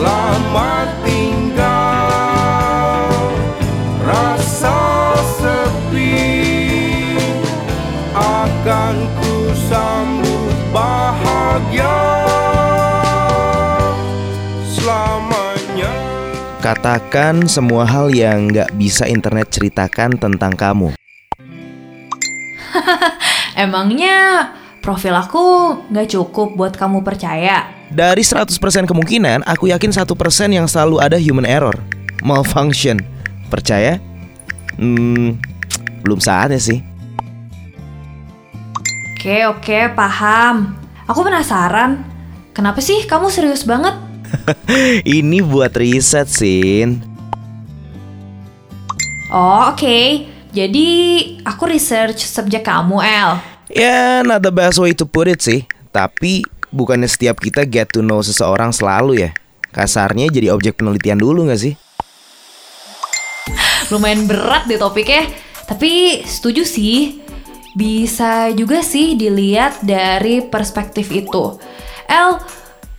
Selamat tinggal. Rasa sepi Akan ku sambut bahagia. Selamanya. Katakan semua hal yang nggak bisa internet ceritakan tentang kamu. Emangnya profil aku nggak cukup buat kamu percaya? Dari 100% kemungkinan, aku yakin 1% yang selalu ada human error. Malfunction. Percaya? Hmm, belum saatnya sih. Oke, oke, paham. Aku penasaran. Kenapa sih kamu serius banget? Ini buat riset, Sin. Oh, oke. Jadi, aku research subjek kamu, El. Ya, not the best way to put it sih. Tapi bukannya setiap kita get to know seseorang selalu ya. Kasarnya jadi objek penelitian dulu gak sih? Lumayan berat deh topiknya. Tapi setuju sih. Bisa juga sih dilihat dari perspektif itu. El,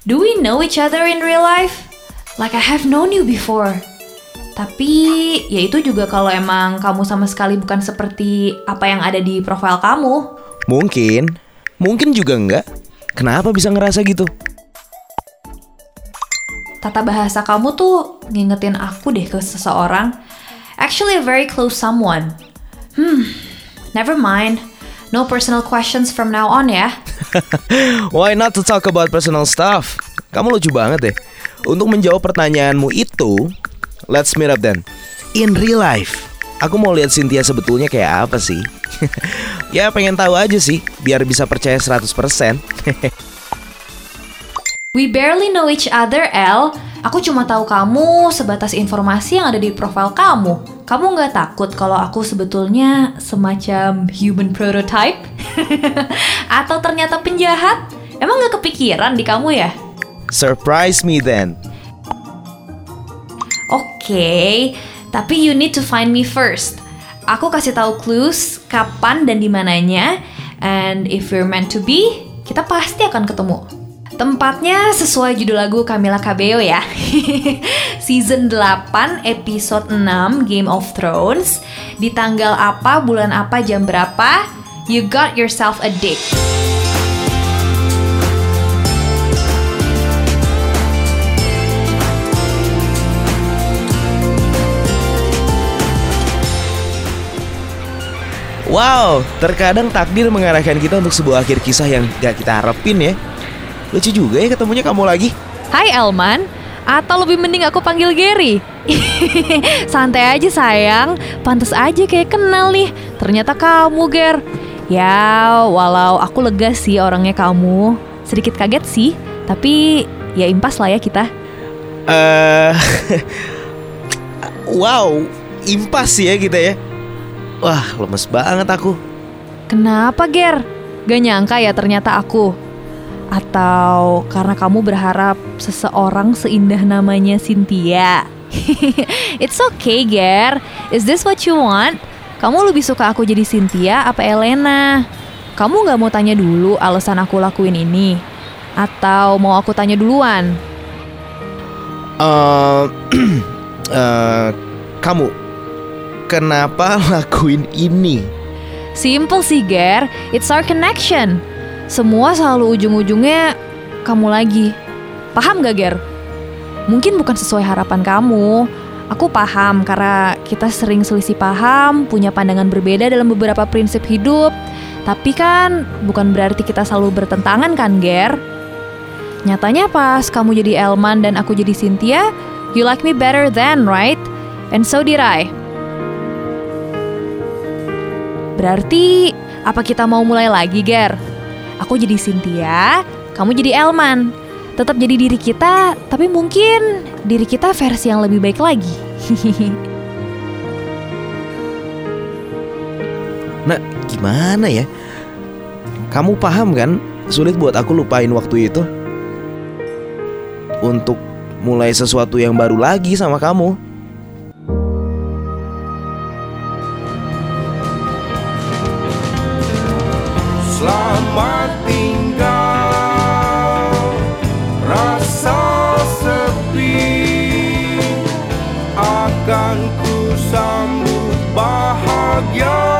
do we know each other in real life? Like I have known you before. Tapi ya itu juga kalau emang kamu sama sekali bukan seperti apa yang ada di profil kamu. Mungkin. Mungkin juga enggak. Kenapa bisa ngerasa gitu? Tata bahasa kamu tuh ngingetin aku deh ke seseorang. Actually a very close someone. Hmm, never mind. No personal questions from now on ya. Why not to talk about personal stuff? Kamu lucu banget deh. Untuk menjawab pertanyaanmu itu, let's meet up then. In real life, aku mau lihat Cynthia sebetulnya kayak apa sih? ya pengen tahu aja sih, biar bisa percaya 100%. We barely know each other, El. Aku cuma tahu kamu sebatas informasi yang ada di profil kamu. Kamu nggak takut kalau aku sebetulnya semacam human prototype? Atau ternyata penjahat? Emang nggak kepikiran di kamu ya? Surprise me then. Oke, tapi you need to find me first. Aku kasih tahu clues kapan dan di mananya, and if we're meant to be, kita pasti akan ketemu. Tempatnya sesuai judul lagu Camila Cabello ya. Season 8, episode 6 Game of Thrones. Di tanggal apa, bulan apa, jam berapa? You got yourself a dick. Wow, terkadang takdir mengarahkan kita untuk sebuah akhir kisah yang gak kita harapin ya. Lucu juga ya ketemunya kamu lagi. Hai Elman, atau lebih mending aku panggil Gary? Santai aja sayang, pantas aja kayak kenal nih. Ternyata kamu Ger. Ya, walau aku lega sih orangnya kamu. Sedikit kaget sih, tapi ya impas lah ya kita. Eh, wow, impas ya kita ya. Wah, lemes banget aku. Kenapa Ger? Gak nyangka ya ternyata aku. Atau karena kamu berharap seseorang seindah namanya Cynthia? It's okay, Ger. Is this what you want? Kamu lebih suka aku jadi Cynthia apa Elena? Kamu gak mau tanya dulu alasan aku lakuin ini? Atau mau aku tanya duluan? Eh, eh, kamu kenapa lakuin ini? Simple sih, Ger. It's our connection. Semua selalu ujung-ujungnya kamu lagi. Paham gak, Ger? Mungkin bukan sesuai harapan kamu. Aku paham karena kita sering selisih paham, punya pandangan berbeda dalam beberapa prinsip hidup. Tapi kan bukan berarti kita selalu bertentangan kan, Ger? Nyatanya pas kamu jadi Elman dan aku jadi Cynthia, you like me better than, right? And so did I. Berarti apa kita mau mulai lagi, Ger? Aku jadi Cynthia, kamu jadi Elman. Tetap jadi diri kita, tapi mungkin diri kita versi yang lebih baik lagi. Nah, gimana ya? Kamu paham kan? Sulit buat aku lupain waktu itu. Untuk mulai sesuatu yang baru lagi sama kamu. selamat tinggal. Rasa sepi akan ku sambut bahagia.